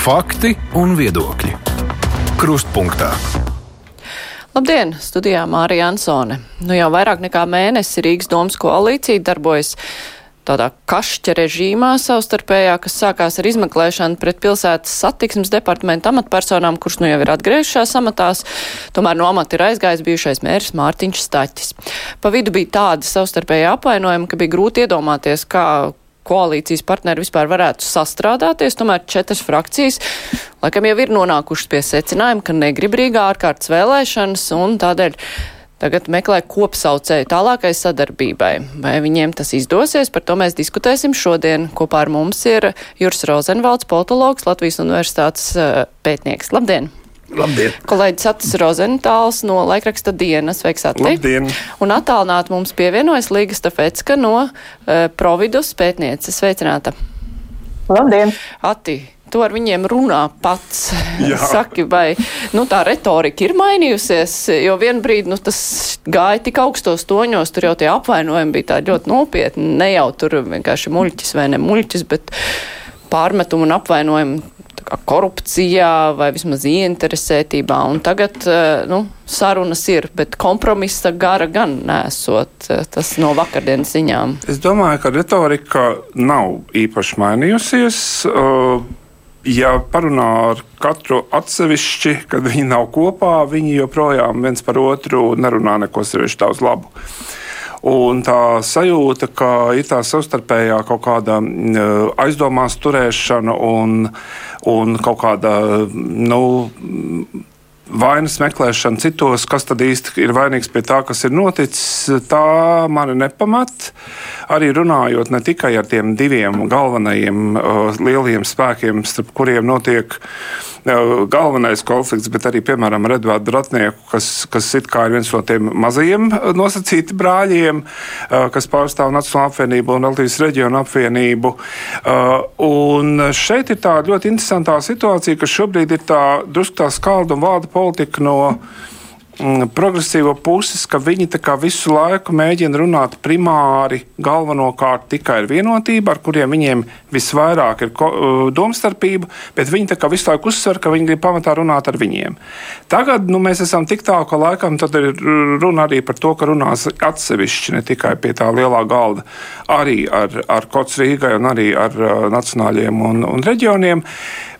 Fakti un viedokļi. Krustpunktā. Labdien! Studijā Mārija Ansone. Nu jau vairāk nekā mēnesi Rīgas domas koalīcija darbojas tādā kašķa režīmā savstarpējā, kas sākās ar izmeklēšanu pret pilsētas satiksmes departamenta amatpersonām, kurš nu jau ir atgriežušās amatās. Tomēr no amata ir aizgājis bijušais mērs Mārtiņš Staķis. Pa vidu bija tādi savstarpēji apvainojumi, ka bija grūti iedomāties, kā koalīcijas partneri vispār varētu sastrādāties. Tomēr četras frakcijas laikam jau ir nonākušas pie secinājuma, ka negrib Rīgā ārkārtas vēlēšanas un tādēļ tagad meklē kopsaucēju tālākai sadarbībai. Vai viņiem tas izdosies, par to mēs diskutēsim šodien. Kopā ar mums ir Juris Rozenvalds, politologs, Latvijas universitātes eh, pētnieks. Labdien! Labdien! Kolēģis Atis Rozentāls no laikraksta dienas. Sveiks, Ati! Labdien! Un attālināt mums pievienojas Līga Stafecka no uh, Providus pētnieces. Sveicināta! Labdien! Ati! Tu ar viņiem runā pats. Jā. Saki, vai nu, tā retorika ir mainījusies? Jo vienā brīdī nu, tas gāja tik augstos toņos, tur jau tie apvainojumi bija tādi ļoti nopietni. Ne jau tur vienkārši muļķis vai ne muļķis, bet pārmetumu un apvainojumu korupcijā vai vismaz ieinteresētībā. Un tagad eh, nu, sarunas ir, bet kompromisa gara gan nesot eh, tas no vakardienas ziņām. Es domāju, ka retorika nav īpaši mainījusies. Uh, Ja parunā ar katru atsevišķi, kad viņi nav kopā, viņi joprojām viens par otru nerunā neko sevišķi daudz labu. Un tā sajūta, ka ir tā savstarpējā kaut kāda mm, aizdomās turēšana un, un kaut kāda nu, vainas meklēšana citos, kas tad īsti ir vainīgs pie tā, kas ir noticis, tā mani nepamat. Arī runājot ne tikai ar tiem diviem galvenajiem uh, lielajiem spēkiem, starp kuriem notiek galvenais konflikts, bet arī, piemēram, ar Edvardu Ratnieku, kas, kas ir viens no tiem mazajiem nosacīti brāļiem, uh, kas pārstāv Nacionālo apvienību un Latvijas reģionu apvienību. Uh, un šeit ir tā ļoti interesantā situācija, ka šobrīd ir tā drusku tā skalda un vārda politika no mm, progresīvo puses, ka viņi visu laiku mēģina runāt primāri, galvenokārt tikai ar vienotību, ar kuriem viņiem visvairāk ir uh, domstarpība, bet viņi visu laiku uzsver, ka viņi grib pamatā runāt ar viņiem. Tagad nu, mēs esam tik tālu, ka laikam ir runa arī par to, ka runās atsevišķi, ne tikai pie tā lielā galda, arī ar, ar Kots Rīgai un arī ar uh, nacionāļiem un, un reģioniem.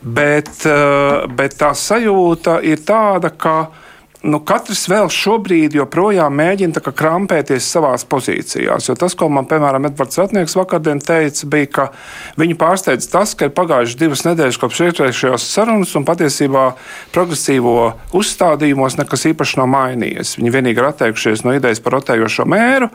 Bet, uh, bet tā sajūta ir tāda, ka nu, katrs vēl šobrīd joprojām mēģina krampēties savā pozīcijās. Jo tas, ko man, piemēram, Edvards Vatnieks vakardien teica, bija, ka viņu pārsteidz tas, ka ir pagājušas divas nedēļas kopš iepriekšējās sarunas, un patiesībā progresīvo uzstādījumos nekas īpaši nav mainījies. Viņi vienīgi ir atteikušies no idejas par rotējošo mēru,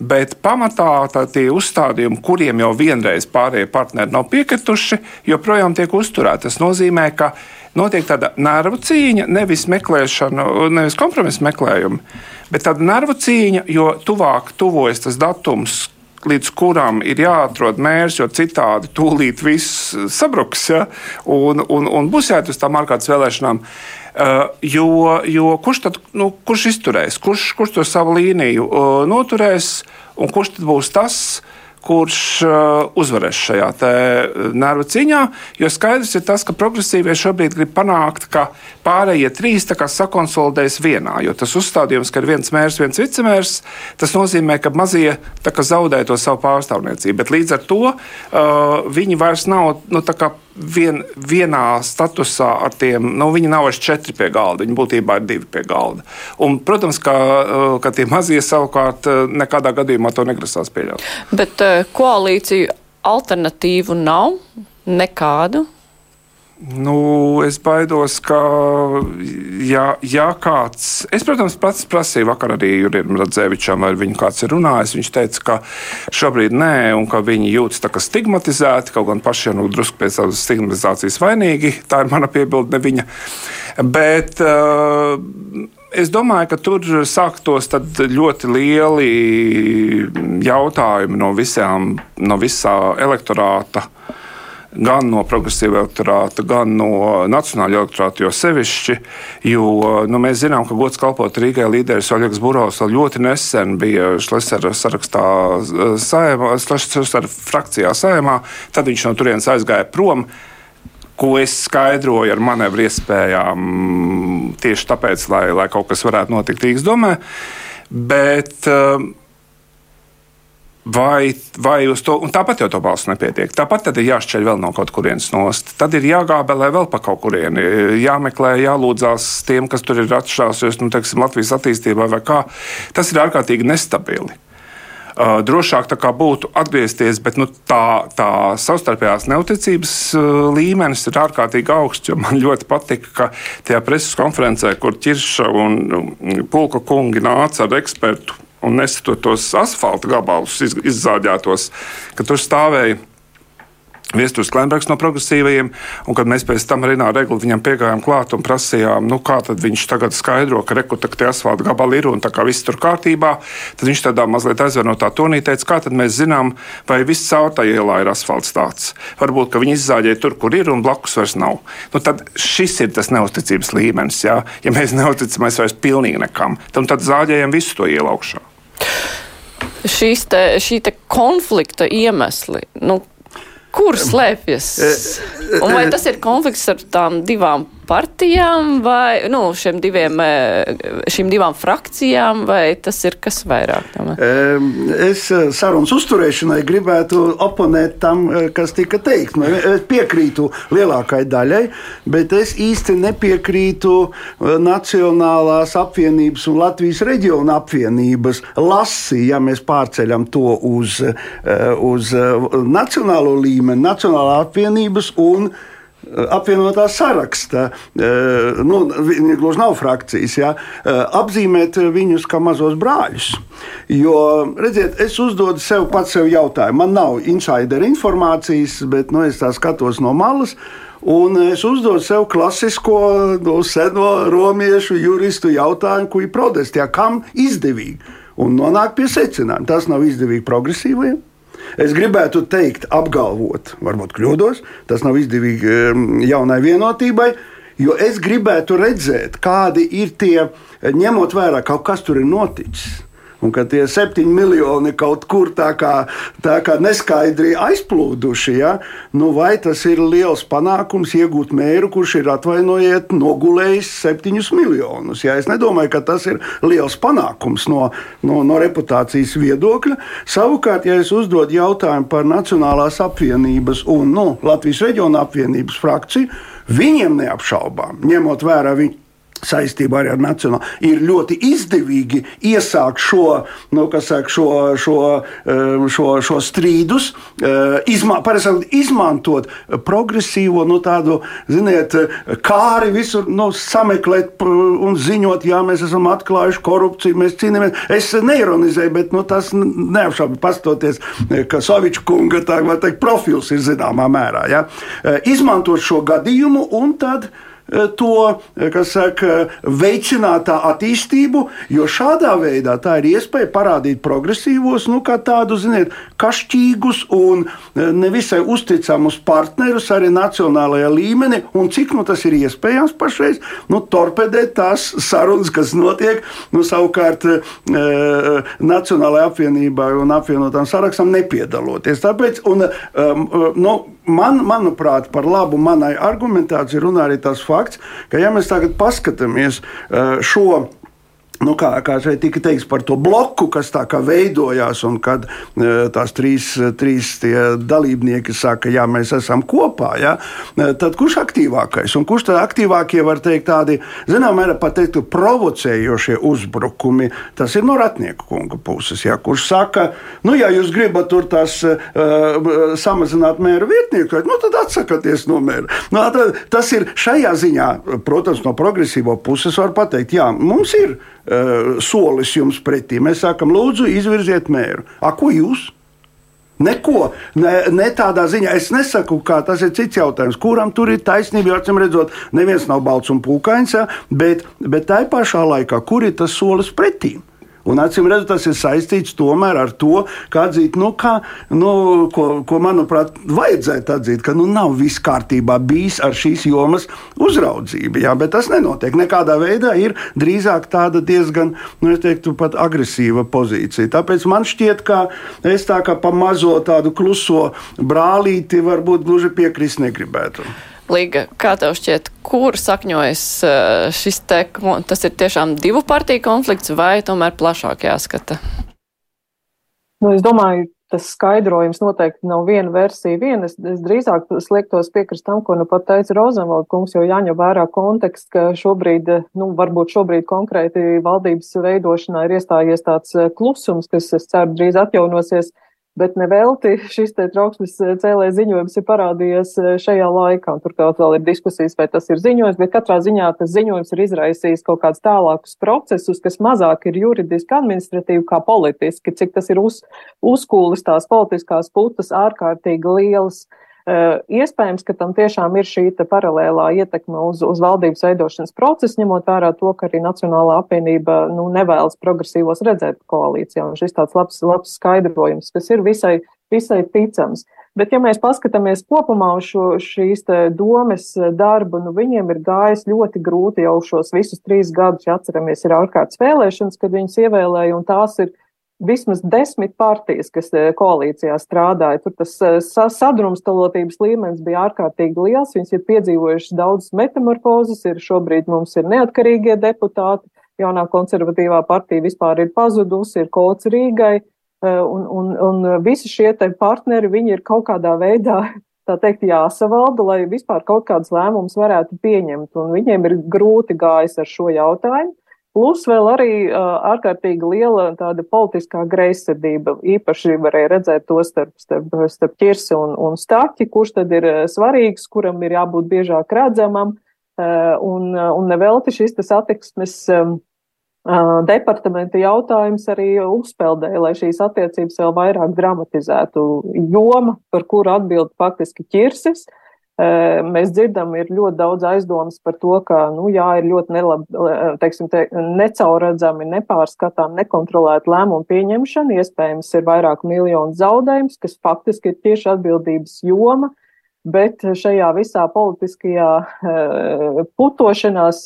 bet pamatā tie uzstādījumi, kuriem jau vienreiz pārējie partneri nav piekrituši, joprojām tiek uzturēti. Tas nozīmē, ka notiek tāda nervu cīņa, nevis meklēšana, nevis kompromisa meklējuma, bet tāda nervu cīņa, jo tuvāk tuvojas tas datums. Līdz kuram ir jāatrod mērķis, jo citādi tūlīt viss sabruks, ja? un, un, un būs jāiet uz tām ārkārtas vēlēšanām. Uh, jo, jo kurš tad nu, kurš izturēs, kurš, kurš to savu līniju uh, noturēs, un kurš tad būs tas, uh, kurš uh, uzvarēs šajā uh, nervu cīņā. Jo skaidrs ir tas, ka progresīvie šobrīd grib panākt, ka pārējie trīs sakonsolidējas vienā. Jo tas uzstādījums, ka ir viens mērs, viens vicemērs, tas nozīmē, ka mazie zaudē to savu pārstāvniecību. Bet līdz ar to uh, viņi vairs nav nu, vien, vienā statusā ar tiem, nu, viņi nav vairs četri pie galda, viņi būtībā ir divi pie galda. Un, protams, ka, uh, ka tie mazie savukārt uh, nekādā gadījumā to negrasās pieļaut. Bet uh, koalīciju alternatīvu nav nekādu. Nu, es baidos, ka, ja, ja kāds, es, protams, pats prasīju vakar arī Jurijam Radzēvičam, vai viņu kāds ir runājis. Viņš teica, ka šobrīd nē, un ka viņi jūtas tā kā stigmatizēti, kaut gan paši nu, drusku pēc savas stigmatizācijas vainīgi. Tā ir mana piebilde, ne viņa. Bet, uh, Es domāju, ka tur sāktos ļoti lieli jautājumi no, visām, no visā elektorāta. Uh, gan no progresīva elektorāta, gan no nacionāla elektorāta, jo sevišķi, jo nu, mēs zinām, ka gods kalpot Rīgai līderis Oļegs Burovs vēl ļoti nesen bija Šlesera sarakstā saimā, Šlesera frakcijā saimā, tad viņš no turienes aizgāja prom ko es skaidroju ar manevru iespējām tieši tāpēc, lai, lai kaut kas varētu notikt Rīgas domē. Bet um, Vai, vai uz to, un tāpat jau to balstu nepietiek. Tāpat tad ir jāšķeļ vēl no kaut kurienes nost. Tad ir jāgābelē vēl pa kaut kurieni, jāmeklē, jālūdzās tiem, kas tur ir atšķāsies, nu, teiksim, Latvijas attīstībā vai kā. Tas ir ārkārtīgi nestabili. Uh, drošāk būtu atgriezties, bet nu, tā, tā savstarpējās neusticības uh, līmenis ir ārkārtīgi augsts. Man ļoti patika, ka tajā preses konferencē, kur Čirša un um, Pulka kungi nāca ar ekspertu un nesatot tos asfalta gabalus izzāģētos, ka tur stāvēja Viestures Klimbergs no progresīvajiem, un kad mēs pēc tam Rīnā Regulu viņam piegājām klāt un prasījām, nu kā tad viņš tagad skaidro, ka rekutakti asfalta gabali ir un tā kā viss tur kārtībā, tad viņš tādā mazliet aizvanotā tonī teica, kā tad mēs zinām, vai viss caur tā ielā ir asfalts tāds. Varbūt, ka viņi izzāģēja tur, kur ir un blakus vairs nav. Nu, tad šis ir tas neusticības līmenis, jā. ja mēs neusticamies vairs pilnīgi nekam, tad, tad zāģējam visu to ielu augšā šīs te, šī te konflikta iemesli, nu, kur slēpjas? Un vai tas ir konflikts ar tām divām partijām vai nu, šiem diviem, eh, šīm divām frakcijām, vai tas ir kas vairāk? Tam? Es eh, sarunas uzturēšanai gribētu oponēt tam, eh, kas tika teikts. Nu, es piekrītu lielākai daļai, bet es īsti nepiekrītu Nacionālās apvienības un Latvijas reģiona apvienības lasi, ja mēs pārceļam to uz, uz nacionālo līmeni, Nacionālā apvienības un apvienotā saraksta, eh, nu, viņi gluži nav frakcijas, ja, eh, apzīmēt viņus kā mazos brāļus. Jo, redziet, es uzdodu sev pats sev jautājumu. Man nav insider informācijas, bet nu, es tā skatos no malas. Un es uzdodu sev klasisko, no seno romiešu juristu jautājumu, ko ir protestē, kam izdevīgi. Un nonāk pie secinājuma, tas nav izdevīgi progresīviem Es gribētu teikt, apgalvot, varbūt kļūdos, tas nav izdevīgi jaunai vienotībai. Jo es gribētu redzēt, kādi ir tie, ņemot vērā, kaut kas tur ir noticis un ka tie septiņi miljoni kaut kur tā kā, tā kā neskaidri aizplūduši, ja? nu, vai tas ir liels panākums iegūt mēru, kurš ir atvainojiet, nogulējis septiņus miljonus. Ja? Es nedomāju, ka tas ir liels panākums no, no, no reputācijas viedokļa. Savukārt, ja es uzdodu jautājumu par Nacionālās apvienības un nu, Latvijas reģiona apvienības frakciju, viņiem neapšaubām, ņemot vērā viņu saistībā arī ar nacionālu, ir ļoti izdevīgi iesākt šo, nu, saka, šo, šo, um, šo, šo strīdus, uh, izma, izmantot progresīvo, nu, tādu, ziniet, kāri visur nu, sameklēt un ziņot, jā, mēs esam atklājuši korupciju, mēs cīnāmies. Es neironizēju, bet nu, tas neapšaubi pastoties, ka Soviča kunga tā, teikt, profils ir zināmā mērā. Ja? Uh, izmantot šo gadījumu un tad to eh, saka, veicinātā attīstību, jo šādā veidā tā ir iespēja parādīt progresīvos, nu, kā tādu, ziniet, kašķīgus un eh, nevisai uzticamus partnerus arī nacionālajā līmenī, un cik nu, tas ir iespējams pašreiz, nu, torpedēt tās sarunas, kas notiek, nu, savukārt e, Nacionālajai apvienībai un apvienotām sarakstam nepiedaloties. Tāpēc, un, e, nu, man, manuprāt, par labu manai argumentācijai runā arī tas fakts, ka, ja mēs tagad paskatāmies eh, šo Nu, kā, kā šeit tika teikts par to bloku, kas tā kā veidojās, un kad e, tās trīs, trīs dalībnieki saka, jā, mēs esam kopā, jā, e, tad kurš aktīvākais? Un kurš tad aktīvākie var teikt tādi, zinām, mērā pat teikt, provocējošie uzbrukumi? Tas ir no Ratnieku kunga puses, jā, kurš saka, nu, ja jūs gribat tur tās uh, samazināt mēra vietnieku, nu, tad atsakieties no mēra. Nu, tad, tas ir šajā ziņā, protams, no progresīvo puses var pateikt, jā, mums ir solis jums pretī. Mēs sakām, lūdzu, izvirziet mēru. A, ko jūs? Neko, ne, ne tādā ziņā. Es nesaku, ka tas ir cits jautājums, kuram tur ir taisnība. Jo, acīm redzot, neviens nav balts un pūkains, ja, bet, bet tā pašā laikā, kur ir tas solis pretī? Un, acīm redzot, tas ir saistīts tomēr ar to, ka atzīt, nu, kā, nu, ko, ko, manuprāt, vajadzētu atzīt, ka nu, nav viss kārtībā bijis ar šīs jomas uzraudzību. Jā, bet tas nenotiek. Nekādā veidā ir drīzāk tāda diezgan, nu, teiktu, pat agresīva pozīcija. Tāpēc man šķiet, ka es tā kā pa mazo tādu kluso brālīti varbūt gluži piekrist negribētu. Līga, kā tev šķiet, kur sakņojas šis te, tas ir tiešām divu partiju konflikts vai tomēr plašāk jāskata? Nu, es domāju, tas skaidrojums noteikti nav viena versija. Viena, es, es drīzāk sliektos piekrist tam, ko nu pat teica Rozenvalda kungs, jo jāņem vērā konteksts, ka šobrīd, nu, varbūt šobrīd konkrēti valdības veidošanā ir iestājies tāds klusums, kas, es ceru, drīz atjaunosies. Bet nevelti šis trauksmes cēlē ziņojums ir parādījies e, šajā laikā. Turklāt vēl ir diskusijas, vai tas ir ziņojums, bet katrā ziņā tas ziņojums ir izraisījis kaut kādus tālākus procesus, kas mazāk ir juridiski, administratīvi kā politiski, cik tas ir uz, uzkūlis tās politiskās putas ārkārtīgi lielas. Uh, Eh, iespējams, ka tam tiešām ir šī paralēlā ietekme uz, uz valdības veidošanas procesu, ņemot vērā to, ka arī Nacionālā apvienība nu, nevēlas progresīvos redzēt koalīcijā. Un šis tāds labs, labs skaidrojums, kas ir visai, visai ticams. Bet, ja mēs paskatāmies kopumā uz šo, šīs domas darbu, nu, viņiem ir gājis ļoti grūti jau šos visus trīs gadus, ja atceramies, ir ārkārtas vēlēšanas, kad viņus ievēlēja, un tās ir vismaz desmit partijas, kas eh, koalīcijā strādāja. Tur tas eh, sadrumstalotības līmenis bija ārkārtīgi liels. Viņas ir piedzīvojušas daudzas metamorfozes, ir šobrīd mums ir neatkarīgie deputāti, jaunā konservatīvā partija vispār ir pazudusi, ir kods Rīgai, eh, un, un, un visi šie partneri, viņi ir kaut kādā veidā tā teikt, jāsavalda, lai vispār kaut kādus lēmumus varētu pieņemt. Un viņiem ir grūti gājis ar šo jautājumu. Plus vēl arī ārkārtīgi liela tāda politiskā greizsirdība. Īpaši varēja redzēt to starp, starp, starp ķirsi un, un staķi, kurš tad ir svarīgs, kuram ir jābūt biežāk redzamam. Un, un nevelti šis attieksmes departamenta jautājums arī uzpeldēja, lai šīs attiecības vēl vairāk dramatizētu. Joma, par kuru atbild faktiski ķirsis, uh, Mēs dzirdam, ir ļoti daudz aizdomas par to, ka, nu, jā, ir ļoti nelab, teiksim, te, necaurredzami, nepārskatām, nekontrolēta lēmumu pieņemšana. Iespējams, ir vairāk miljonu zaudējums, kas faktiski ir tieši atbildības joma. Bet šajā visā politiskajā putošanās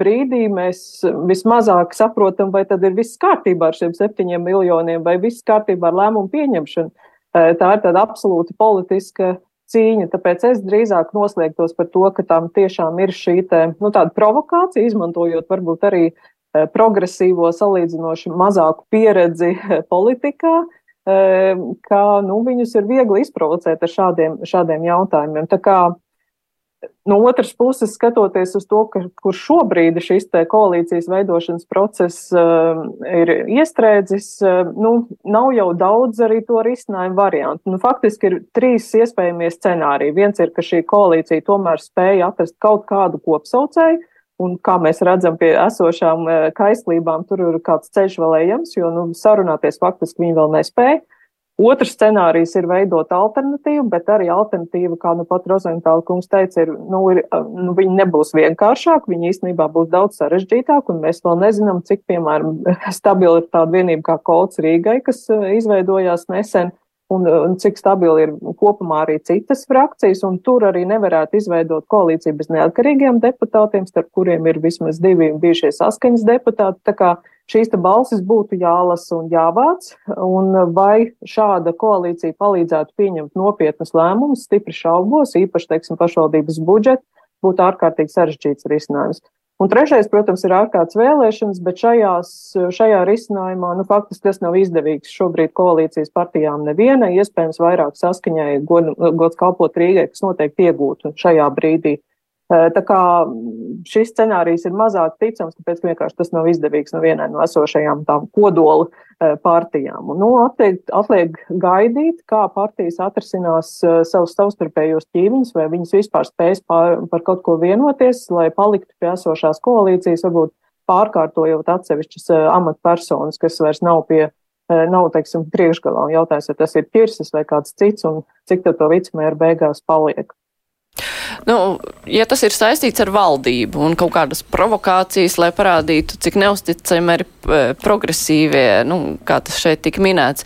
brīdī mēs vismazāk saprotam, vai tad ir viss kārtībā ar šiem septiņiem miljoniem, vai viss kārtībā ar lēmumu pieņemšanu. Tā ir tāda absolūti politiska cīņa. Tāpēc es drīzāk noslēgtos par to, ka tam tiešām ir šī te, nu, tāda provokācija, izmantojot varbūt arī eh, progresīvo salīdzinoši mazāku pieredzi eh, politikā, eh, ka nu, viņus ir viegli izprovocēt ar šādiem, šādiem jautājumiem. Tā kā No otras puses, skatoties uz to, ka, kur šobrīd šis koalīcijas veidošanas process uh, ir iestrēdzis, uh, nu, nav jau daudz arī to risinājumu variantu. Nu, faktiski ir trīs iespējamie scenāriji. Viens ir, ka šī koalīcija tomēr spēja atrast kaut kādu kopsaucēju, un kā mēs redzam pie esošām uh, kaislībām, tur ir kāds ceļš vēl ejams, jo nu, sarunāties faktiski viņi vēl nespēja. Otrs scenārijs ir veidot alternatīvu, bet arī alternatīva, kā nu pat Rozentāla kungs teica, ir, nu, ir, nu, viņi nebūs vienkāršāk, viņi īstenībā būs daudz sarežģītāk, un mēs vēl nezinām, cik, piemēram, stabili ir tāda vienība kā Kolts Rīgai, kas eh, izveidojās nesen, un, un cik stabili ir kopumā arī citas frakcijas, un tur arī nevarētu izveidot koalīciju bez neatkarīgiem deputātiem, starp kuriem ir vismaz divi bijušie saskaņas deputāti. Tā kā šīs balsis būtu jālasa un jāvāc, un vai šāda koalīcija palīdzētu pieņemt nopietnas lēmumus, stipri šaubos, īpaši, teiksim, pašvaldības budžetu, būtu ārkārtīgi sarežģīts risinājums. Un trešais, protams, ir ārkārtas vēlēšanas, bet šajās, šajā risinājumā, nu, faktiski tas nav izdevīgs šobrīd koalīcijas partijām nevienai, iespējams, vairāk saskaņai gods kalpot Rīgai, kas noteikti iegūtu šajā brīdī. Tā kā šis scenārijs ir mazāk ticams, tāpēc vienkārši tas nav izdevīgs no vienai no esošajām tām kodola partijām. Un, nu, atliek, atliek gaidīt, kā partijas atrasinās savus savstarpējos ķīmiņus, vai viņas vispār spēs par, par kaut ko vienoties, lai paliktu pie esošās koalīcijas, varbūt pārkārtojot atsevišķas amatpersonas, kas vairs nav pie nav, teiksim, priekšgalā. Un jautājums, vai tas ir ķirsis vai kāds cits, un cik to vicemēru beigās paliek. Nu, ja tas ir saistīts ar valdību un kaut kādas provokācijas, lai parādītu, cik neusticami ir e, progresīvie, nu, kā tas šeit tika minēts,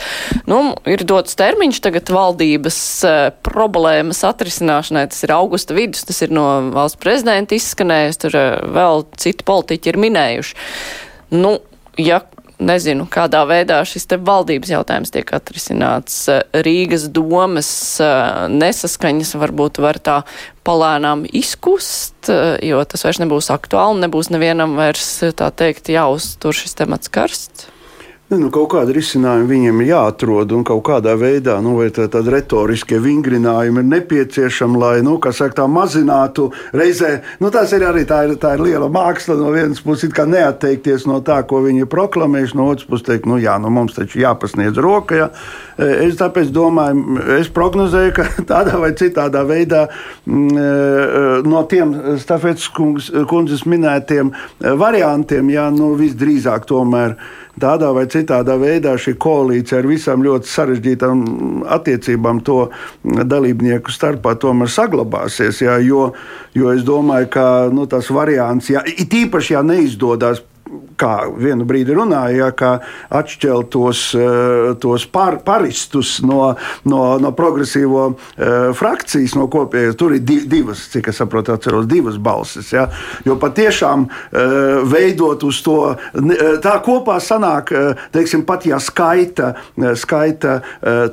nu, ir dots termiņš tagad valdības uh, problēmas atrisināšanai. Tas ir augusta vidus, tas ir no valsts prezidenta izskanējis, tur uh, vēl citi politiķi ir minējuši. Nu, ja nezinu, kādā veidā šis te valdības jautājums tiek atrisināts. Rīgas domas nesaskaņas varbūt var tā palēnām izkust, jo tas vairs nebūs aktuāli, nebūs nevienam vairs, tā teikt, jāuztur šis temats karsts. Ne, nu, kaut kāda risinājuma viņiem ir jāatrod, un kaut kādā veidā nu, tā, tāda retoriskie vingrinājumi ir nepieciešami, lai nu, saka, tā mazinātu reizē. Nu, tas ir arī tā ir, tā ir liela māksla. No vienas puses, kā neatteikties no tā, ko viņi ir proklamējuši, no otras puses, teikt, nu, jā, nu, mums taču jāpasniedz roka. Ja. Es tāpēc domāju, es prognozēju, ka tādā vai citādā veidā mm, e, no tiem Stafetes kundzes minētiem variantiem, jā, nu, visdrīzāk tomēr tādā vai citādā veidā šī koalīcija ar visām ļoti sarežģītām attiecībām to dalībnieku starpā tomēr saglabāsies. Jā, jo, jo es domāju, ka nu, tas variants, ja, it īpaši, ja neizdodas kā vienu brīdi runāja, ka atšķelt tos, eh, tos par, paristus no, no, no progresīvo uh, frakcijas, no kopējas. Tur ir di, divas, cik es saprotu, atceros, divas balsis. Ja? Jo patiešām uh, veidot uz to, tā kopā sanāk, teiksim, pat ja skaita, skaita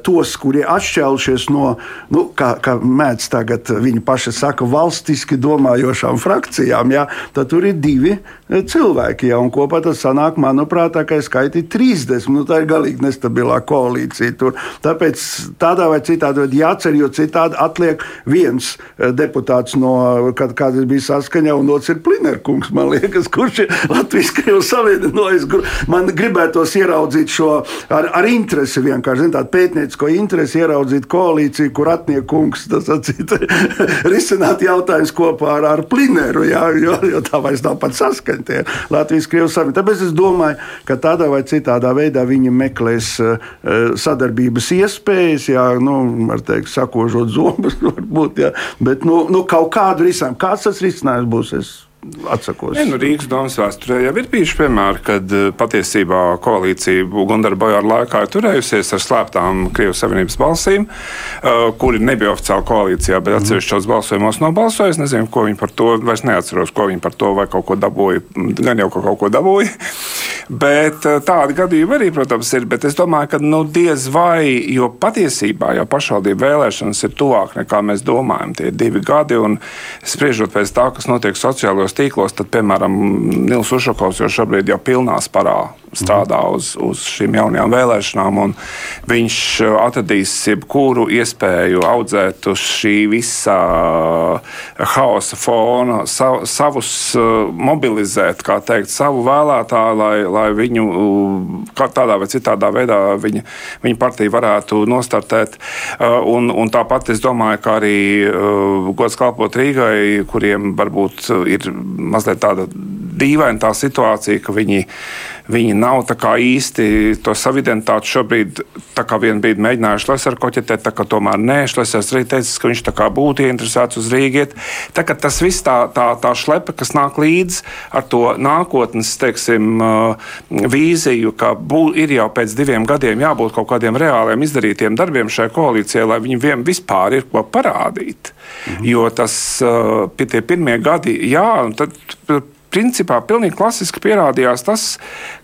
tos, kuri atšķēlušies no, nu, kā, kā mēdz tagad viņi paši saka, valstiski domājošām frakcijām, ja? tad tur ir divi cilvēki. Ja? Un kopā tas sanāk, manuprāt, tā kā skaiti 30. Nu, tā ir galīgi nestabilā koalīcija. Tur. Tāpēc tādā vai citādi jācer, jo citādi atliek viens eh, deputāts no, kāds bija saskaņā, un otrs ir Plinerkungs, man liekas, kurš ir Latvijas Krievijas savienojis. Man gribētos ieraudzīt šo ar, ar interesi, vienkārši zin, tādu pētniecisko interesi, ieraudzīt koalīciju, kur atniekungs tas atcīt, risināt jautājumus kopā ar, ar Plineru, jā, jo, jo tā vairs nav pat saskaņtie Latvijas Krievijas savienojis. Tāpēc es domāju, ka tādā vai citādā veidā viņi meklēs uh, sadarbības iespējas, jā, nu, teikt, sakožot zombus, varbūt, jā, bet nu, nu, kaut kādu risinājumu. Kāds tas risinājums būs? Es atsakos. Ne, nu, Rīgas domas vēsturē jau ir bijuši piemēri, kad eh, patiesībā koalīcija Gundara Bojāra laikā ir turējusies ar slēptām Krievijas Savienības balsīm, uh, kuri nebija oficiāli koalīcijā, bet mhm. atsevišķos balsojumos nobalsoja. Es nezinu, ko viņi par to, vairs neatceros, ko viņi par to vai kaut ko dabūja. Gan jau ka kaut ko dabūja. Bet uh, tādi gadījumi arī, protams, ir. Bet es domāju, ka nu, diez vai, jo patiesībā jau pašvaldību vēlēšanas ir tuvāk nekā mēs domājam. Tie ir divi gadi, un spriežot pēc tā, kas notiek sociālajos tīklos, tad, piemēram, Nils Ušakovs jau šobrīd jau pilnā sparā strādā uz, uz šīm jaunajām vēlēšanām, viņš uh, atradīs jebkuru iespēju audzēt uz šī visa uh, haosa fona, sav, savus uh, mobilizēt, kā teikt, savu vēlētāju, lai, lai viņu tādā vai citādā veidā viņa, viņa partija varētu nostartēt. Un, un tāpat es domāju, ka arī gods kalpot Rīgai, kuriem varbūt ir mazliet tāda dīvaina tā situācija, ka viņi viņi nav īsti to savu identitāti šobrīd, tā kā vienu brīdi mēģinājuši Šlesers koķetēt, tā kā tomēr nē, Šlesers arī teicis, ka viņš tā kā būtu ieinteresēts uz Rīgiet. Tā kā tas viss tā, tā, tā šlepa, kas nāk līdzi ar to nākotnes, teiksim, uh, vīziju, ka bū, ir jau pēc diviem gadiem jābūt kaut kādiem reāliem izdarītiem darbiem šai koalīcijai, lai viņiem vispār ir ko parādīt. Mhm. Jo tas uh, tie pirmie gadi, jā, tad principā pilnīgi klasiski pierādījās tas,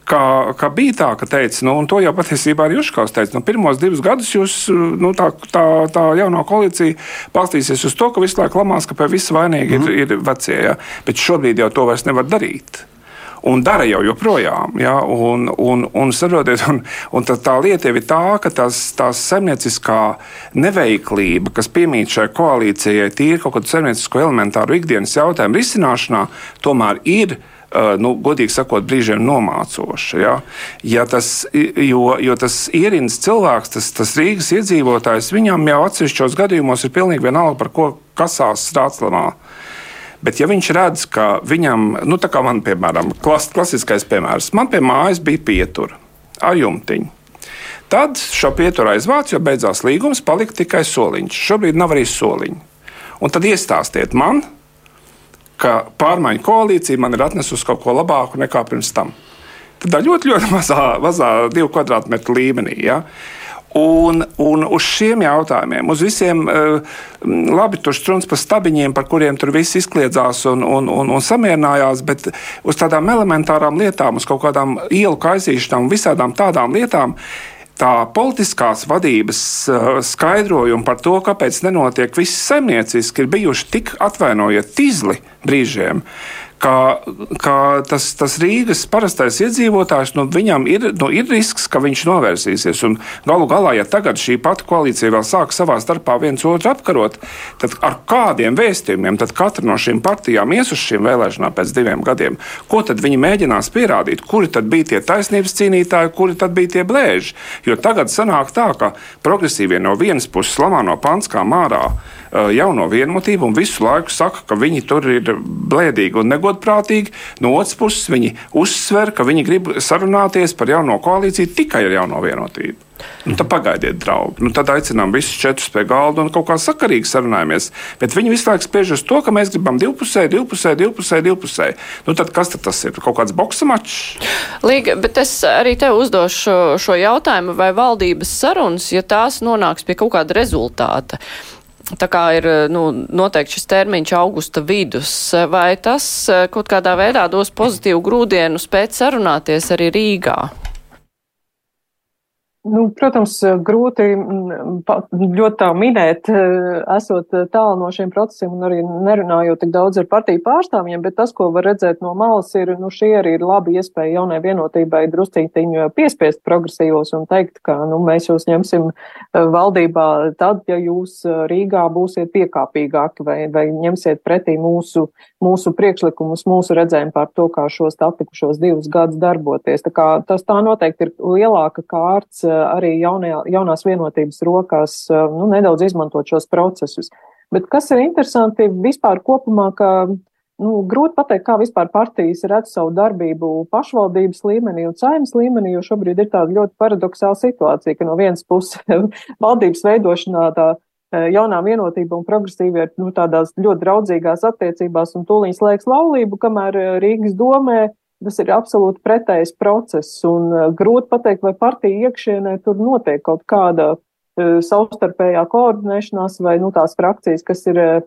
ka, ka bija tā, ka teica, nu, un to jau patiesībā arī Juškaus teica, nu, pirmos divus gadus jūs, nu, tā, tā, tā jaunā koalīcija balstīsies uz to, ka visu laiku lamās, ka pie visa vainīgi mm. ir, ir vecie, ja? bet šobrīd jau to vairs nevar darīt un dara jau joprojām. Ja? Un, un, un, saprotiet, un, un tā, tā lieta ir tā, ka tās, tās zemnieciskā neveiklība, kas piemīt šai koalīcijai, tīri kaut kādu zemniecisko elementāru ikdienas jautājumu risināšanā, tomēr ir. Uh, nu, godīgi sakot, brīžiem nomācoša. Ja? Ja tas, jo, jo tas ierīnas cilvēks, tas, tas Rīgas iedzīvotājs, viņam jau atsevišķos gadījumos ir pilnīgi vienalga, par ko kasās strāclamā. Bet, ja viņš redz, ka viņam, nu, tā kā man, piemēram, klas, klasiskais piemērs, man pie mājas bija pietura ar jumtiņu. Tad šo pieturu aizvāc, jo beidzās līgums, palika tikai soliņš. Šobrīd nav arī soliņa. Un tad iestāstiet man, ka pārmaiņu koalīcija man ir atnesusi kaut ko labāku nekā pirms tam. Tad ļoti, ļoti mazā, mazā divu kvadrātmetru līmenī. Ja? Un, un uz šiem jautājumiem, uz visiem labi, tur strūns par stabiņiem, par kuriem tur viss izkliedzās un, un, un, un samierinājās, bet uz tādām elementārām lietām, uz kaut kādām ielu kaizīšanām un visādām tādām lietām, tā politiskās vadības skaidrojumi par to, kāpēc nenotiek viss saimnieciski, ir bijuši tik atvainojiet tīzli brīžiem ka, ka tas, tas Rīgas parastais iedzīvotājs, nu, viņam ir, nu, ir risks, ka viņš novērsīsies. Un galu galā, ja tagad šī pati koalīcija vēl sāk savā starpā viens otru apkarot, tad ar kādiem vēstījumiem katra no šīm partijām ies uz šīm vēlēšanām pēc diviem gadiem? Ko tad viņi mēģinās pierādīt? Kuri tad bija tie taisnības cīnītāji, kuri tad bija tie blēži? Jo tagad sanāk tā, ka progresīvie no vienas puses lamā no panskām ārā jauno vienotību un visu laiku saka, ka viņi tur ir blēdīgi un negodprātīgi. No otras puses, viņi uzsver, ka viņi grib sarunāties par jauno koalīciju tikai ar jauno vienotību. Nu, tad pagaidiet, draugi. Nu, tad aicinām visus četrus pie galda un kaut kā sakarīgi sarunājamies. Bet viņi visu laiku spiež uz to, ka mēs gribam divpusēji, divpusēji, divpusēji. divpusēji. Nu, tad kas tad tas ir? Kaut kāds boxa mačs? Līga, bet es arī tev uzdošu šo jautājumu, vai valdības sarunas, ja tās nonāks pie kaut kāda rezultāta, Tā kā ir nu, noteikti šis termiņš augusta vidus, vai tas eh, kaut kādā veidā dos pozitīvu grūdienu spēt sarunāties arī Rīgā? Nu, protams, grūti mm, ļoti tā minēt, eh, esot tālu no šiem procesiem un arī nerunājot tik daudz ar partiju pārstāvjiem, bet tas, ko var redzēt no malas, ir, nu, šī arī ir laba iespēja jaunai vienotībai druscītiņu piespiest progresīvos un teikt, ka, nu, mēs jūs ņemsim eh, valdībā tad, ja jūs eh, Rīgā būsiet piekāpīgāki vai, vai ņemsiet pretī mūsu, mūsu priekšlikumus, mūsu redzējumu par to, kā šos atlikušos divus gadus darboties. Tā kā tas tā noteikti ir lielāka kārts arī jaunajā, jaunās vienotības rokās nu, nedaudz izmantot šos procesus. Bet kas ir interesanti vispār kopumā, ka nu, grūti pateikt, kā vispār partijas redz savu darbību pašvaldības līmenī un saimnes līmenī, jo šobrīd ir tāda ļoti paradoxāla situācija, ka no vienas puses valdības veidošanā tā jaunā vienotība un progresīva ir nu, tādās ļoti draudzīgās attiecībās un tūlīt slēgs laulību, kamēr Rīgas domē Tas ir absolūti pretējs process, un uh, grūti pateikt, vai partija iekšienē tur notiek kaut kāda uh, savstarpējā koordinēšanās, vai nu, tās frakcijas, kas ir uh,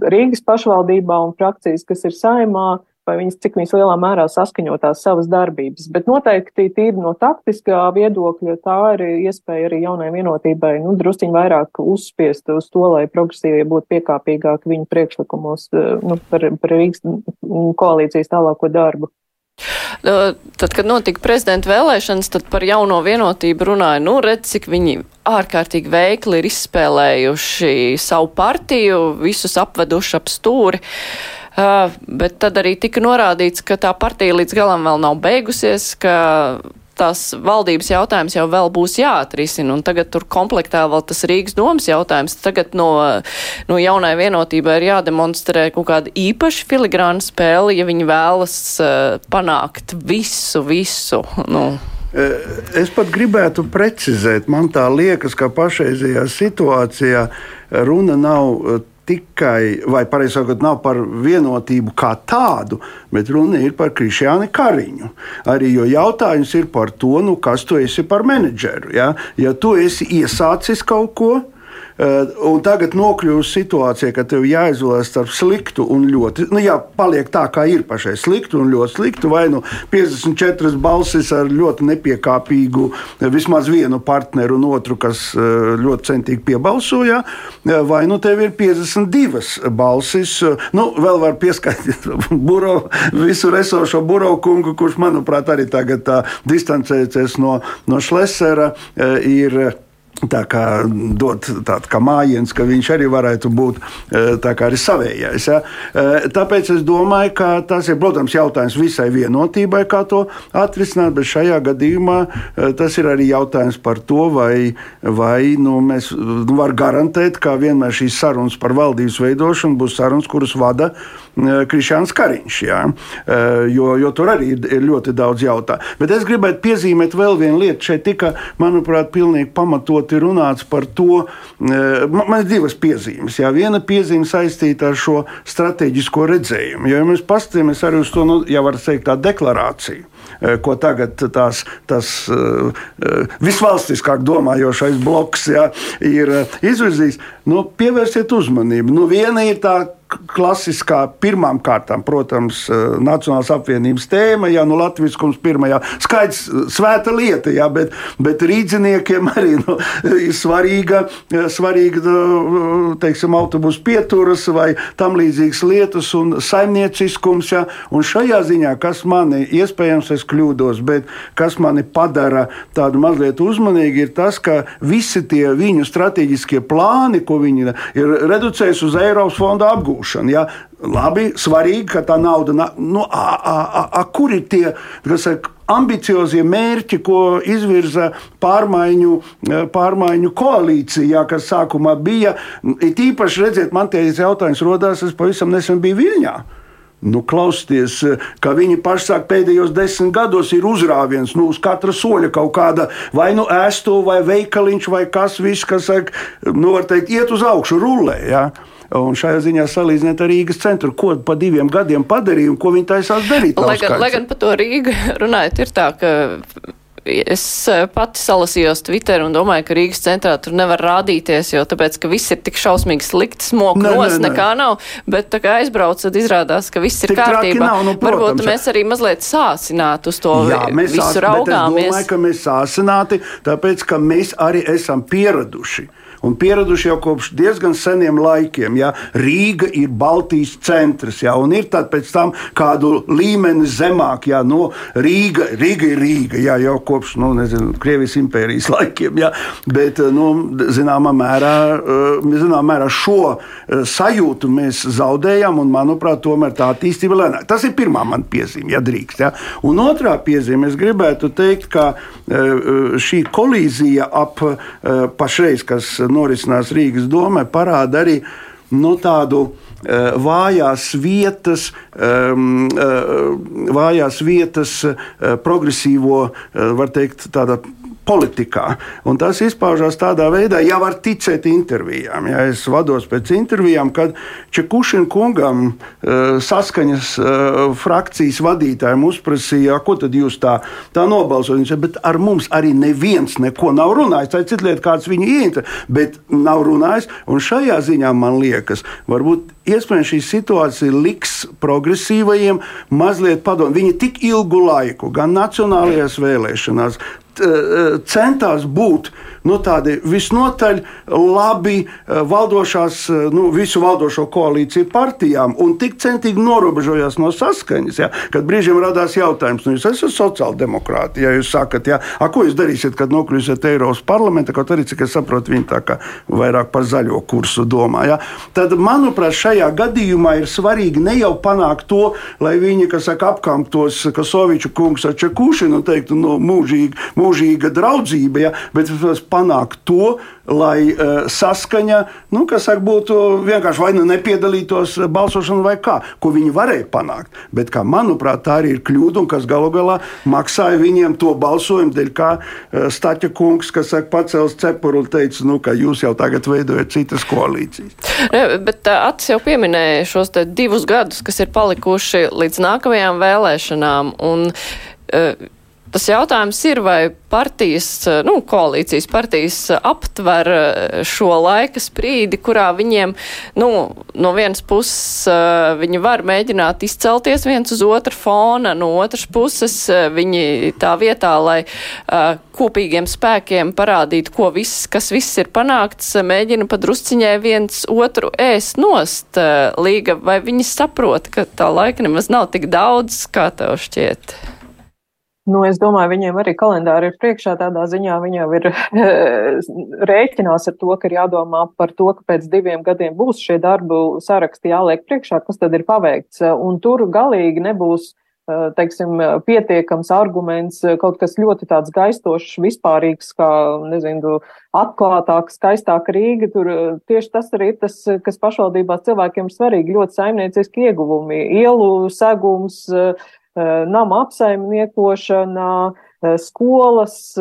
Rīgas pašvaldībā un frakcijas, kas ir saimā, vai viņas cik viņas lielā mērā saskaņotās savas darbības. Bet noteikti tīri no taktiskā viedokļa tā ir iespēja arī jaunai vienotībai nu, drusciņ vairāk uzspiest uz to, lai progresīvie būtu piekāpīgāki viņu priekšlikumos nu, par, par Rīgas koalīcijas tālāko darbu. Tad, kad notika prezidenta vēlēšanas, tad par jauno vienotību runāja, nu, redz, cik viņi ārkārtīgi veikli ir izspēlējuši savu partiju, visus apveduši ap stūri. Uh, bet tad arī tika norādīts, ka tā partija līdz galam vēl nav beigusies, ka tās valdības jautājums jau vēl būs jāatrisina, un tagad tur komplektā vēl tas Rīgas domas jautājums. Tagad no, no jaunai vienotībai ir jādemonstrē kaut kāda īpaša filigrāna spēle, ja viņi vēlas uh, panākt visu, visu. Nu. Eh, es pat gribētu precizēt, man tā liekas, ka pašreizajā situācijā runa nav eh, tikai, vai pareizāk sakot, nav par vienotību kā tādu, bet runa ir par Krišjānu Kariņu. Arī jautājums ir par to, nu, kas tu esi par menedžeru. Ja, ja tu esi iesācis kaut ko, un tagad nokļūst situācijā, ka tev jāizvēlas starp sliktu un ļoti, nu, jā, paliek tā, kā ir pašai. Sliktu un ļoti sliktu, vai nu 54 balsis ar ļoti nepiekāpīgu eh, vismaz vienu partneru un otru, kas eh, ļoti centīgi piebalsoja, vai nu tev ir 52 balsis, nu, vēl var pieskaitīt buro, visu esošo buro kungu, kurš, manuprāt, arī tagad tā distancēties no, no Šlesera ir Tā kā dot tādu kā mājiņu, ka viņš arī varētu būt e, arī savējais. Ja? E, tāpēc es domāju, ka tas ir, protams, jautājums visai vienotībai, kā to atrisināt, bet šajā gadījumā e, tas ir arī jautājums par to, vai, vai nu, mēs varam garantēt, ka vienmēr šīs sarunas par valdības veidošanu būs sarunas, kuras vada Krišāns Kariņš. Ja? Jo, jo tur arī ir ļoti daudz jautājumu. Bet es gribētu piezīmēt vēl vienu lietu. Šeit tika, manuprāt, pilnīgi pamatot pamatoti runāts par to, man, man ir divas piezīmes. Jā, viena piezīme saistīta ar šo strateģisko redzējumu. Jo, ja mēs paskatāmies arī uz to, nu, ja var teikt, tā deklarāciju ko tagad tās, tas uh, visvalstiskāk domājošais bloks ja, ir izvirzījis, nu, pievērsiet uzmanību. Nu, viena ir tā klasiskā pirmām kārtām, protams, eh, Nacionālās apvienības tēma, ja nu latviskums pirmajā, skaidrs, eh, svēta lieta, jā, bet, bet rīdziniekiem arī nu, ir svarīga, eh, svarīga teiksim, autobusu pieturas vai tam līdzīgas lietas un saimnieciskums, jā, un šajā ziņā, kas mani, iespējams, es kļūdos, bet kas mani padara tādu mazliet uzmanīgi, ir tas, ka visi tie viņu strateģiskie plāni, ko viņi ir reducējuši uz Eiropas fonda apgūšanu, iegūšanu. Ja? Labi, svarīgi, ka tā nauda, nu, a, a, a, kur ir tie, kas saka, ambiciozie mērķi, ko izvirza pārmaiņu, pārmaiņu koalīcija, kas sākumā bija. It īpaši, redziet, man tie jautājums rodās, es pavisam nesen biju Viļņā. Nu, klausieties, ka viņi paši saka, pēdējos desmit gados ir uzrāviens nu, uz katra soļa kaut kāda vai nu ēstu, vai veikaliņš, vai kas viss, kas, saka, nu, teikt, iet uz augšu, rullē. Ja? Un šajā ziņā salīdziniet ar Rīgas centru, ko pa diviem gadiem padarīja un ko viņi taisās darīt. Lai gan, lai gan par to Rīgu runājot, ir tā, ka es eh, pati salasījos Twitter un domāju, ka Rīgas centrā tur nevar rādīties, jo tāpēc, ka viss ir tik šausmīgi slikti, smok ne, nos, ne, nekā nav, bet tā kā aizbrauc, tad izrādās, ka viss ir tik kārtībā. Nav, nu, protams, Varbūt mēs arī mazliet sāsinātu uz to Jā, mēs visu sās, raugāmies. Es domāju, ka mēs sāsināti, tāpēc, ka mēs arī esam pieraduši un pieraduši jau kopš diezgan seniem laikiem. Ja, Rīga ir Baltijas centrs, ja, un ir tad pēc tam kādu līmeni zemāk, ja, no Rīga, Rīga ir Rīga, ja, jau kopš nu, nezinu, Krievijas impērijas laikiem. Ja, bet, nu, zināmā mērā, eh, zināmā mērā šo eh, sajūtu mēs zaudējam, un, manuprāt, tomēr tā attīstība lēnāk. Tas ir pirmā man piezīme, ja drīkst. Ja. Un otrā piezīme, es gribētu teikt, ka eh, šī kolīzija ap pašreiz, kas norisinās Rīgas domē, parāda arī nu, tādu uh, vājās vietas, um, uh, vājās vietas progresīvo, var teikt, tāda politikā. Un tas izpaužās tādā veidā, ja var ticēt intervijām. Ja es vados pēc intervijām, kad Čekušina kungam uh, saskaņas uh, frakcijas vadītājiem uzprasīja, ko tad jūs tā, tā nobalsojat. Viņš teica, bet ar mums arī neviens neko nav runājis. Tā ir cita lieta, kāds viņu ieinteresē, bet nav runājis. Un šajā ziņā man liekas, varbūt iespējams šī situācija liks progresīvajiem mazliet padomāt. Viņi tik ilgu laiku, gan nacionālajās vēlēšanās, Eh, centās būt nu, tādi visnotaļ labi eh, valdošās, eh, nu, visu valdošo koalīciju partijām un tik centīgi norobežojās no saskaņas, ja, kad brīžiem radās jautājums, nu, jūs esat sociāldemokrāti, ja jūs sakat, ja, a, ko jūs darīsiet, kad nokļūsiet Eiropas parlamentā, kaut arī, cik es saprotu, viņi tā kā vairāk par zaļo kursu domā. Ja. Tad, manuprāt, šajā gadījumā ir svarīgi ne jau panākt to, lai viņi, kas saka, apkamptos Kasoviču kungs ar Čekušinu un teiktu, nu, mūžīgi, mūžīga draudzība, ja, bet panākt to, lai uh, saskaņa, nu, kas saka, būtu vienkārši vai nu nepiedalītos balsošanā, vai kā, ko viņi varēja panākt. Bet, kā, manuprāt, tā arī ir kļūda, un kas galu galā maksāja viņiem to balsojumu, dēļ kā uh, Staķa kungs, kas saka, pacēls cepuru un teica, nu, ka jūs jau tagad veidojat citas koalīcijas. Ne, bet uh, Atis jau pieminēja šos divus gadus, kas ir palikuši līdz nākamajām vēlēšanām. Un, uh, Tas jautājums ir, vai partijas, nu, koalīcijas partijas aptver eh, šo laika sprīdi, kurā viņiem, nu, no vienas puses eh, viņi var mēģināt izcelties viens uz otru fona, no otras puses eh, viņi tā vietā, lai kopīgiem spēkiem parādītu, ko viss, kas viss ir panākts, mēģina padrusciņai viens otru ēst nost līga, vai viņi saprot, ka tā laika nemaz nav tik daudz, kā tev šķiet? Nu, es domāju, viņiem arī kalendāri ir priekšā tādā ziņā, viņi jau ir rēķinās ar to, ka ir jādomā par to, ka pēc diviem gadiem būs šie darbu saraksti jāliek priekšā, kas tad ir paveikts. Un tur galīgi nebūs, eh, teiksim, pietiekams arguments, kaut kas ļoti tāds gaistošs, vispārīgs, kā, nezinu, atklātāk, skaistāk Rīga. Tur eh, tieši tas arī ir tas, kas pašvaldībās cilvēkiem ir svarīgi, ļoti saimnieciski ieguvumi, ielu segums, uh, nama apsaimniekošana, skolas,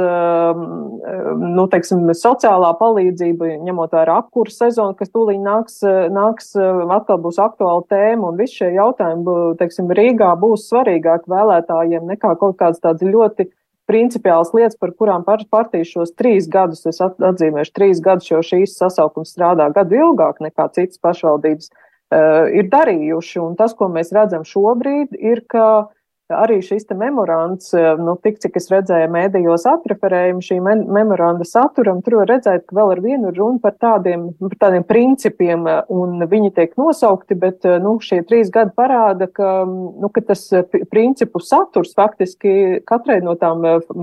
nu, teiksim, sociālā palīdzība, ņemot vērā apkursu sezonu, kas tūlīt nāks, nāks, atkal būs aktuāla tēma, un visi šie jautājumi, teiksim, Rīgā būs svarīgāk vēlētājiem nekā kaut kāds tāds ļoti principiāls lietas, par kurām partija šos trīs gadus, es atzīmēšu trīs gadus, jo šīs sasaukums strādā gadu ilgāk nekā citas pašvaldības, uh, ir darījuši. Un tas, ko mēs redzam šobrīd, ir, ka uh, arī šis memorands, eh, nu, tik cik es redzēju mēdījos atreferējumu šī me memoranda saturam, tur redzēt, ka vēl ar vienu runu par tādiem, par tādiem principiem, eh, un viņi tiek nosaukti, bet, eh, nu, šie trīs gadi parāda, ka, nu, ka tas principu saturs faktiski katrai no tām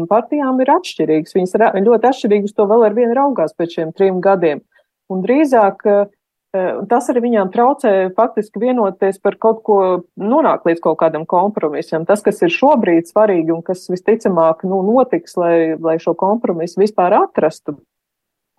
partijām ir atšķirīgs. Viņas ļoti atšķirīgi uz to vēl ar vienu raugās pēc šiem trim gadiem. Un drīzāk Eh, tas arī viņām traucē faktiski vienoties par kaut ko, nonākt līdz kaut kādam kompromisam. Tas, kas ir šobrīd svarīgi un kas visticamāk nu, notiks, lai, lai šo kompromisu vispār atrastu.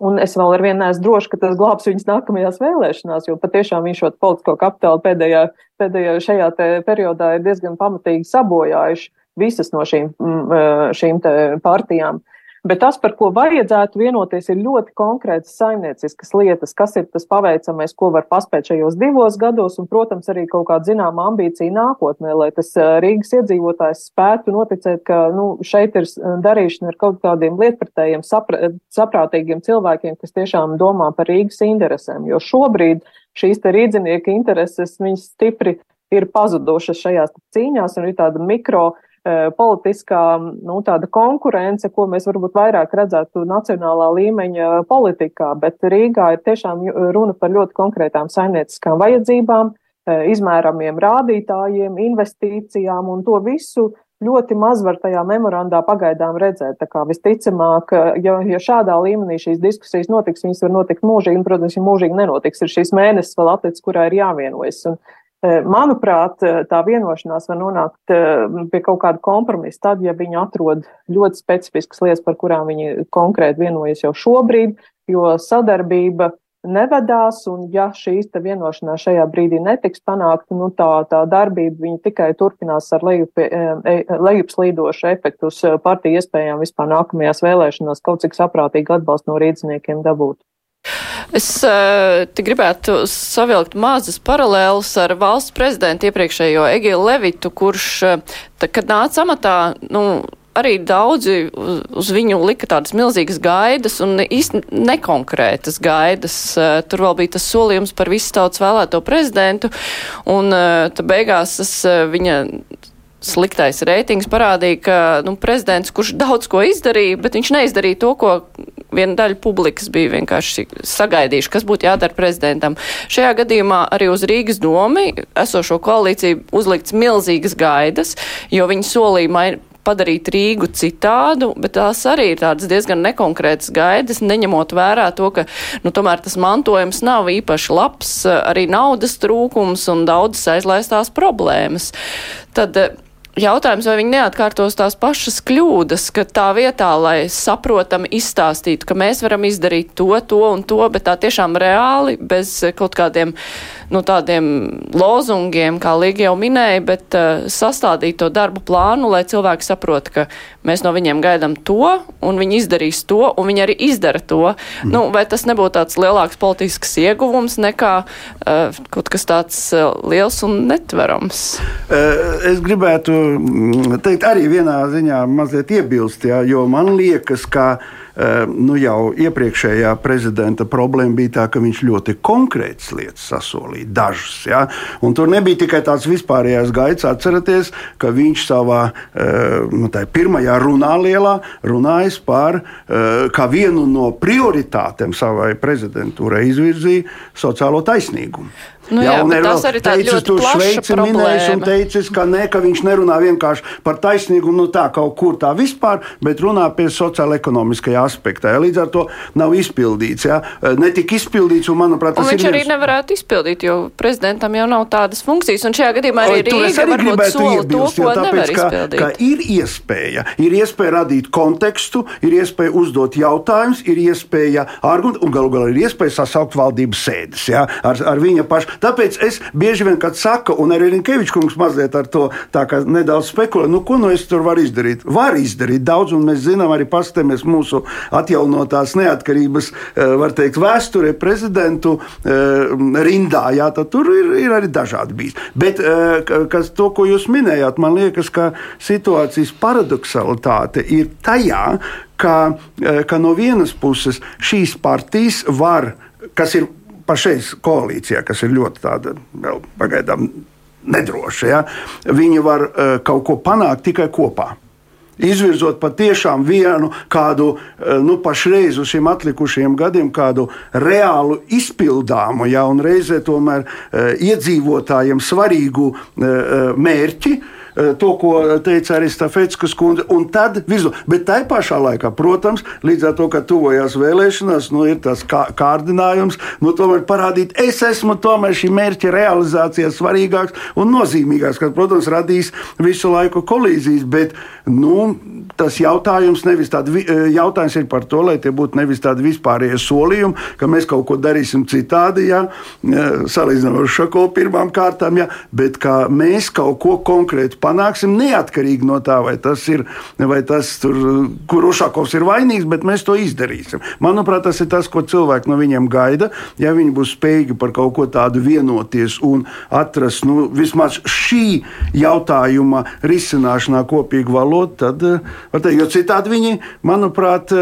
Un es vēl ar vienu neesmu droši, ka tas glābs viņas nākamajās vēlēšanās, jo patiešām viņš šo politisko kapitālu pēdējā, pēdējā šajā periodā ir diezgan pamatīgi sabojājuši visas no šīm, mm, eh, šīm partijām. Bet tas, par ko vajadzētu vienoties, ir ļoti konkrētas saimnieciskas lietas, kas ir tas paveicamais, ko var paspēt šajos divos gados, un, protams, arī kaut kāda zināma ambīcija nākotnē, lai tas Rīgas iedzīvotājs spētu noticēt, ka nu, šeit ir darīšana ar kaut kādiem lietpratējiem, sapra saprātīgiem cilvēkiem, kas tiešām domā par Rīgas interesēm. Jo šobrīd šīs te rīdzinieka intereses, viņas stipri ir pazudušas šajās cīņās, un ir tāda mikro Eh, politiskā nu, konkurence, ko mēs varbūt vairāk redzētu nacionālā līmeņa politikā, bet Rīgā ir tiešām runa par ļoti konkrētām saimnieciskām vajadzībām, eh, izmēramiem rādītājiem, investīcijām un to visu ļoti maz var tajā memorandā pagaidām redzēt. Tā kā visticamāk, ja, ja šādā līmenī šīs diskusijas notiks, viņas var notikt mūžīgi, un, protams, ja mūžīgi nenotiks, ir šīs mēnesis vēl atlicis, kurā ir jāvienojas. Un, Eh, manuprāt, eh, tā vienošanās var nonākt eh, pie kaut kāda kompromisa tad, ja viņi atrod ļoti specifiskas lietas, par kurām viņi konkrēti vienojas jau šobrīd, jo sadarbība nevedās, un ja šīs vienošanās šajā brīdī netiks panākta, nu tā, tā darbība tikai turpinās ar lejup, e, lejupslīdošu efektu uz partiju iespējām vispār nākamajās vēlēšanās kaut cik saprātīgi atbalstu no rīdziniekiem dabūt. Es uh, gribētu savilkt mazas paralēlas ar valsts prezidentu iepriekšējo Egilu Levitu, kurš, uh, tā, kad nāca amatā, nu, arī daudzi uz, viņu lika tādas milzīgas gaidas un īsti nekonkrētas gaidas. Uh, tur vēl bija tas solījums par visu tautas vēlēto prezidentu, un uh, beigās tas viņa sliktais reitings parādīja, ka nu, prezidents, kurš daudz ko izdarīja, bet viņš neizdarīja to, ko viena daļa publikas bija vienkārši sagaidījuši, kas būtu jādara prezidentam. Šajā gadījumā arī uz Rīgas domi esošo koalīciju uzlikts milzīgas gaidas, jo viņi solīja padarīt Rīgu citādu, bet tās arī ir tādas diezgan nekonkrētas gaidas, neņemot vērā to, ka, nu, tomēr tas mantojums nav īpaši labs, arī naudas trūkums un daudzas aizlaistās problēmas. Tad Jautājums, vai viņi neatkārtos tās pašas kļūdas, ka tā vietā, lai saprotami izstāstītu, ka mēs varam izdarīt to, to un to, bet tā tiešām reāli, bez kaut kādiem, nu, tādiem lozungiem, kā Līga jau minēja, bet uh, sastādīt to darbu plānu, lai cilvēki saprot, ka mēs no viņiem gaidām to, un viņi izdarīs to, un viņi arī izdara to. Mm. Nu, vai tas nebūtu tāds lielāks politisks ieguvums nekā uh, kaut kas tāds uh, liels un netverams? Es gribētu teikt, arī vienā ziņā mazliet iebilst, jā, jo man liekas, ka nu, jau iepriekšējā prezidenta problēma bija tā, ka viņš ļoti konkrētas lietas sasolīja, dažas. Ja? Un tur nebija tikai tāds vispārējais gaids. Atcerieties, ka viņš savā eh, nu, pirmajā runā lielā runājis par eh, kā vienu no prioritātēm savai prezidentūrai izvirzīja sociālo taisnīgumu. Nu, jā, jā, tas arī teicis, tu Šveici minējis un teicis, ka, ne, ka viņš nerunā vienkārši par taisnīgumu, nu tā kaut kur tā vispār, bet runā pie sociāla-ekonomiskajā šajā aspektā. Ja? Līdz ar to nav izpildīts. Ja? Netika izpildīts, un manuprāt, tas un viņš ir. Viņš arī nevarētu izpildīt, jo prezidentam jau nav tādas funkcijas. Un šajā gadījumā arī Rīga varbūt sola to, ko tāpēc, nevar ka, izpildīt. Ka ir iespēja, ir iespēja radīt kontekstu, ir iespēja uzdot jautājumus, ir iespēja argumentēt, un galu galā ir iespēja sasaukt valdības sēdes ja? ar, ar viņa pašu. Tāpēc es bieži vien, kad saku, un arī Rinkevičs kungs mazliet ar to nedaudz spekulē, nu, ko nu es tur varu izdarīt? Var izdarīt daudz, un mēs zinām, arī paskatāmies mūsu atjaunotās neatkarības, eh, var teikt, vēsturē prezidentu eh, rindā. Jā, tur ir, ir arī dažādi bijis. Bet eh, kas, to, ko jūs minējāt, man liekas, ka situācijas paradoxalitāte ir tajā, ka, ka no vienas puses šīs partijas var, kas ir pašreiz koalīcijā, kas ir ļoti tāda vēl pagaidām nedroša, ja, viņi var kaut ko panākt tikai kopā. Izvirzot patiešām vienu kādu, nu, pašreiz uz šiem atlikušiem gadiem, kādu reālu izpildāmu, ja, un reizē tomēr uh, iedzīvotājiem svarīgu uh, mērķi, Eh, to, ko teica arī Stafetskas kundze. Un tad visu, bet tai pašā laikā, protams, līdz ar to, ka tuvojās vēlēšanās, nu, ir tas kā, kārdinājums, nu, tomēr parādīt, es esmu tomēr šī mērķa realizācijā svarīgāks un nozīmīgāks, kas, protams, radīs visu laiku kolīzijas, bet, nu, tas jautājums, nevis tāda, eh, jautājums ir par to, lai tie būtu nevis tādi vispārējie solījumi, ka mēs kaut ko darīsim citādi, ja, salīdzinām ar šako pirmām kārtām, ja, bet ka mēs kaut ko konkrēti panāksim neatkarīgi no tā, vai tas ir, vai tas tur, kur Ušakovs ir vainīgs, bet mēs to izdarīsim. Manuprāt, tas ir tas, ko cilvēki no viņiem gaida. Ja viņi būs spējīgi par kaut ko tādu vienoties un atrast nu, vismaz šī jautājuma risināšanā kopīgu valodu, tad, teikt, jo citādi viņi, manuprāt,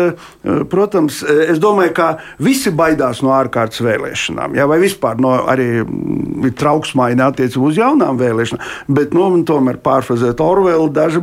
protams, es domāju, ka visi baidās no ārkārtas vēlēšanām, ja, vai vispār no arī mm, trauksmaini attiecībā uz jaunām vēlēšanām, bet nu, tomēr pārfrazēt Orvelu, daži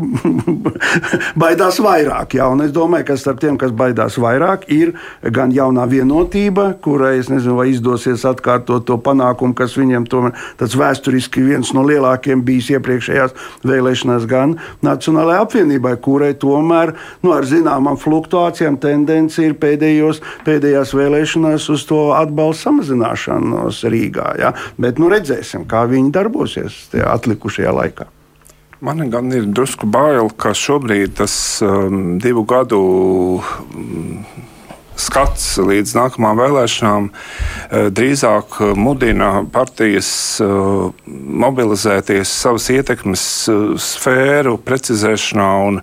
baidās vairāk. Jā, un es domāju, ka starp tiem, kas baidās vairāk, ir gan jaunā vienotība, kurai es nezinu, vai izdosies atkārtot to panākumu, kas viņiem tomēr tāds vēsturiski viens no lielākiem bijis iepriekšējās vēlēšanās, gan Nacionālajai apvienībai, kurai tomēr nu, ar zināmām fluktuācijām tendence ir pēdējos, pēdējās vēlēšanās uz to atbalstu samazināšanos Rīgā. Ja? Bet nu, redzēsim, kā viņi darbosies atlikušajā laikā. Man gan ir drusku bail, ka šobrīd tas um, divu gadu um, skats līdz nākamajām vēlēšanām uh, drīzāk mudina partijas uh, mobilizēties savas ietekmes uh, sfēru precizēšanā un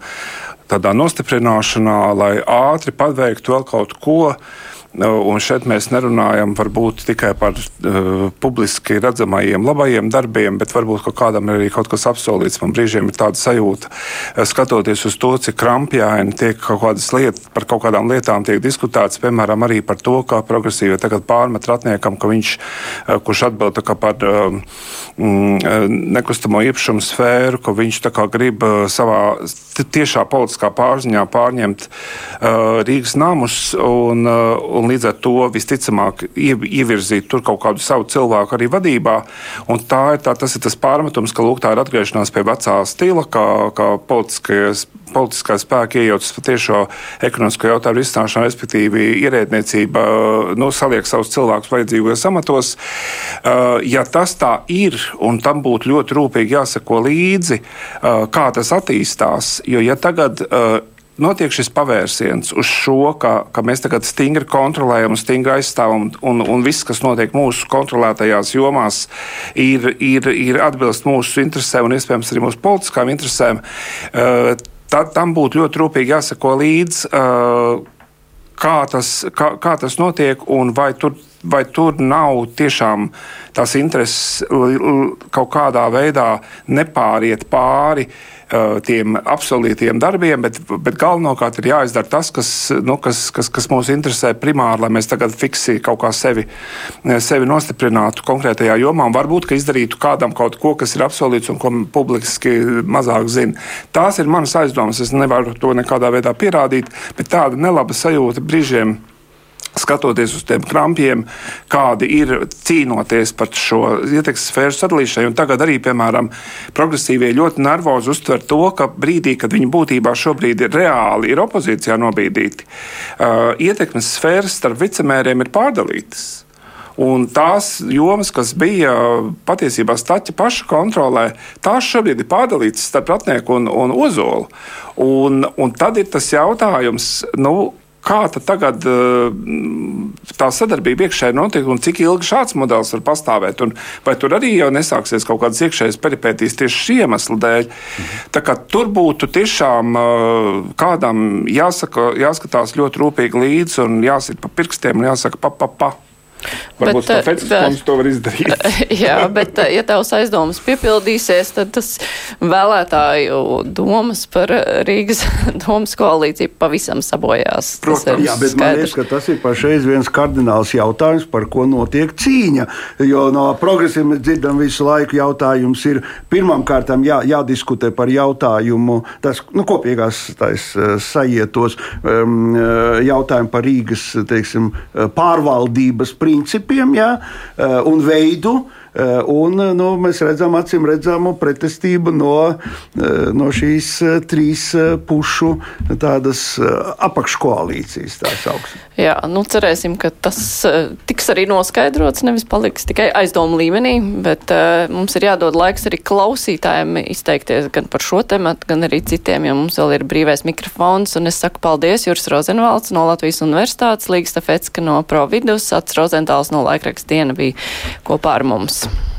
tādā nostiprināšanā, lai ātri paveiktu vēl kaut ko un šeit mēs nerunājam varbūt tikai par uh, publiski redzamajiem labajiem darbiem, bet varbūt ka kādam ir arī kaut kas apsolīts. Man brīžiem ir tāda sajūta, uh, skatoties uz to, cik krampjaini tiek kaut kādas lietas, par kaut kādām lietām tiek diskutēts, piemēram, arī par to, kā progresīvi tagad pārmet ratniekam, ka viņš, uh, kurš atbild par mm, nekustamo īpašumu sfēru, ka viņš grib savā tiešā politiskā pārziņā pārņemt uh, Rīgas namus un, uh, un līdz ar to visticamāk ievirzīt tur kaut kādu savu cilvēku arī vadībā. Un tā ir tā, tas, ir tas pārmetums, ka lūk, tā ir atgriešanās pie vecā stila, kā, kā politiskā spēka iejaucas patiešo ekonomisko jautājumu risināšanā, respektīvi ierēdniecība nu, saliek savus cilvēkus vajadzīgajos amatos. Uh, ja tas tā ir, un tam būtu ļoti rūpīgi jāseko līdzi, uh, kā tas attīstās, jo ja tagad uh, notiek šis pavērsiens uz šo, ka, ka mēs tagad stingri kontrolējam, stingri aizstāvam, un, un viss, kas notiek mūsu kontrolētajās jomās, ir, ir, ir atbilst mūsu interesēm un iespējams arī mūsu politiskām interesēm. Uh, tad tam būtu ļoti rūpīgi jāsako līdzi, uh, kā, tas, kā, kā tas notiek un vai tur, vai tur nav tiešām tās intereses kaut kādā veidā nepāriet pāri tiem apsolītiem darbiem, bet, bet galvenokārt ir jāizdara tas, kas, nu, kas, kas, kas mūs interesē primāri, lai mēs tagad fiksi kaut kā sevi, sevi nostiprinātu konkrētajā jomā un varbūt izdarītu kādam kaut ko, kas ir apsolīts un ko publiski mazāk zina. Tās ir manas aizdomas. Es nevaru to nekādā veidā pierādīt, bet tāda nelaba sajūta brīžiem skatoties uz tiem krampiem, kādi ir cīnoties par šo ietekmes sfēru sadalīšanu. Un tagad arī, piemēram, progresīvie ļoti nervozi uztver to, ka brīdī, kad viņi būtībā šobrīd ir reāli ir opozīcijā nobīdīti, uh, ietekmes sfēras starp vicemēriem ir pārdalītas. Un tās jomas, kas bija patiesībā staķa paša kontrolē, tās šobrīd ir pārdalītas starp ratnieku un, un ozolu. Un, un tad ir tas jautājums, nu, Kā tagad tā sadarbība iekšēji notiek un cik ilgi šāds modelis var pastāvēt? Un vai tur arī jau nesāksies kaut kādas iekšējas peripētīs tieši šī iemesla dēļ? Mhm. Tur būtu tiešām kādam jāsaka, jāskatās ļoti rūpīgi līdzi un jāsit pa pirkstiem un jāsaka pa, pa, pa. Varbūt bet, tāpēc mums to var izdarīt. jā, bet ja tavs aizdomas piepildīsies, tad tas vēlētāju domas par Rīgas domas koalīciju pavisam sabojās. Protams, jā, bet skaidrs. man liekas, ka tas ir pašreiz viens kardināls jautājums, par ko notiek cīņa. Jo no progresiem mēs dzirdam visu laiku jautājums ir pirmām kārtām jā, jādiskutē par jautājumu, tas nu, kopīgās tais, eh, sajietos um, jautājumu par Rīgas teiksim, pārvaldības principu principiem jā, eh, un veidu, Eh, un nu, mēs redzam, acīm redzamu pretestību no, eh, no šīs eh, trīs pušu apakškoalīcijas. Jā, nu cerēsim, ka tas tiks arī noskaidrots, nevis paliks tikai aizdomu līmenī, bet uh, mums ir jādod laiks arī klausītājiem izteikties gan par šo tematu, gan arī citiem, jo mums vēl ir brīvais mikrofons. Un es saku paldies Juris Rozenvalds no Latvijas Universitātes, Līgas Tafetska no Providus, Ats Rozentāls no Laikraksta diena bija kopā ar mums. Tschüss.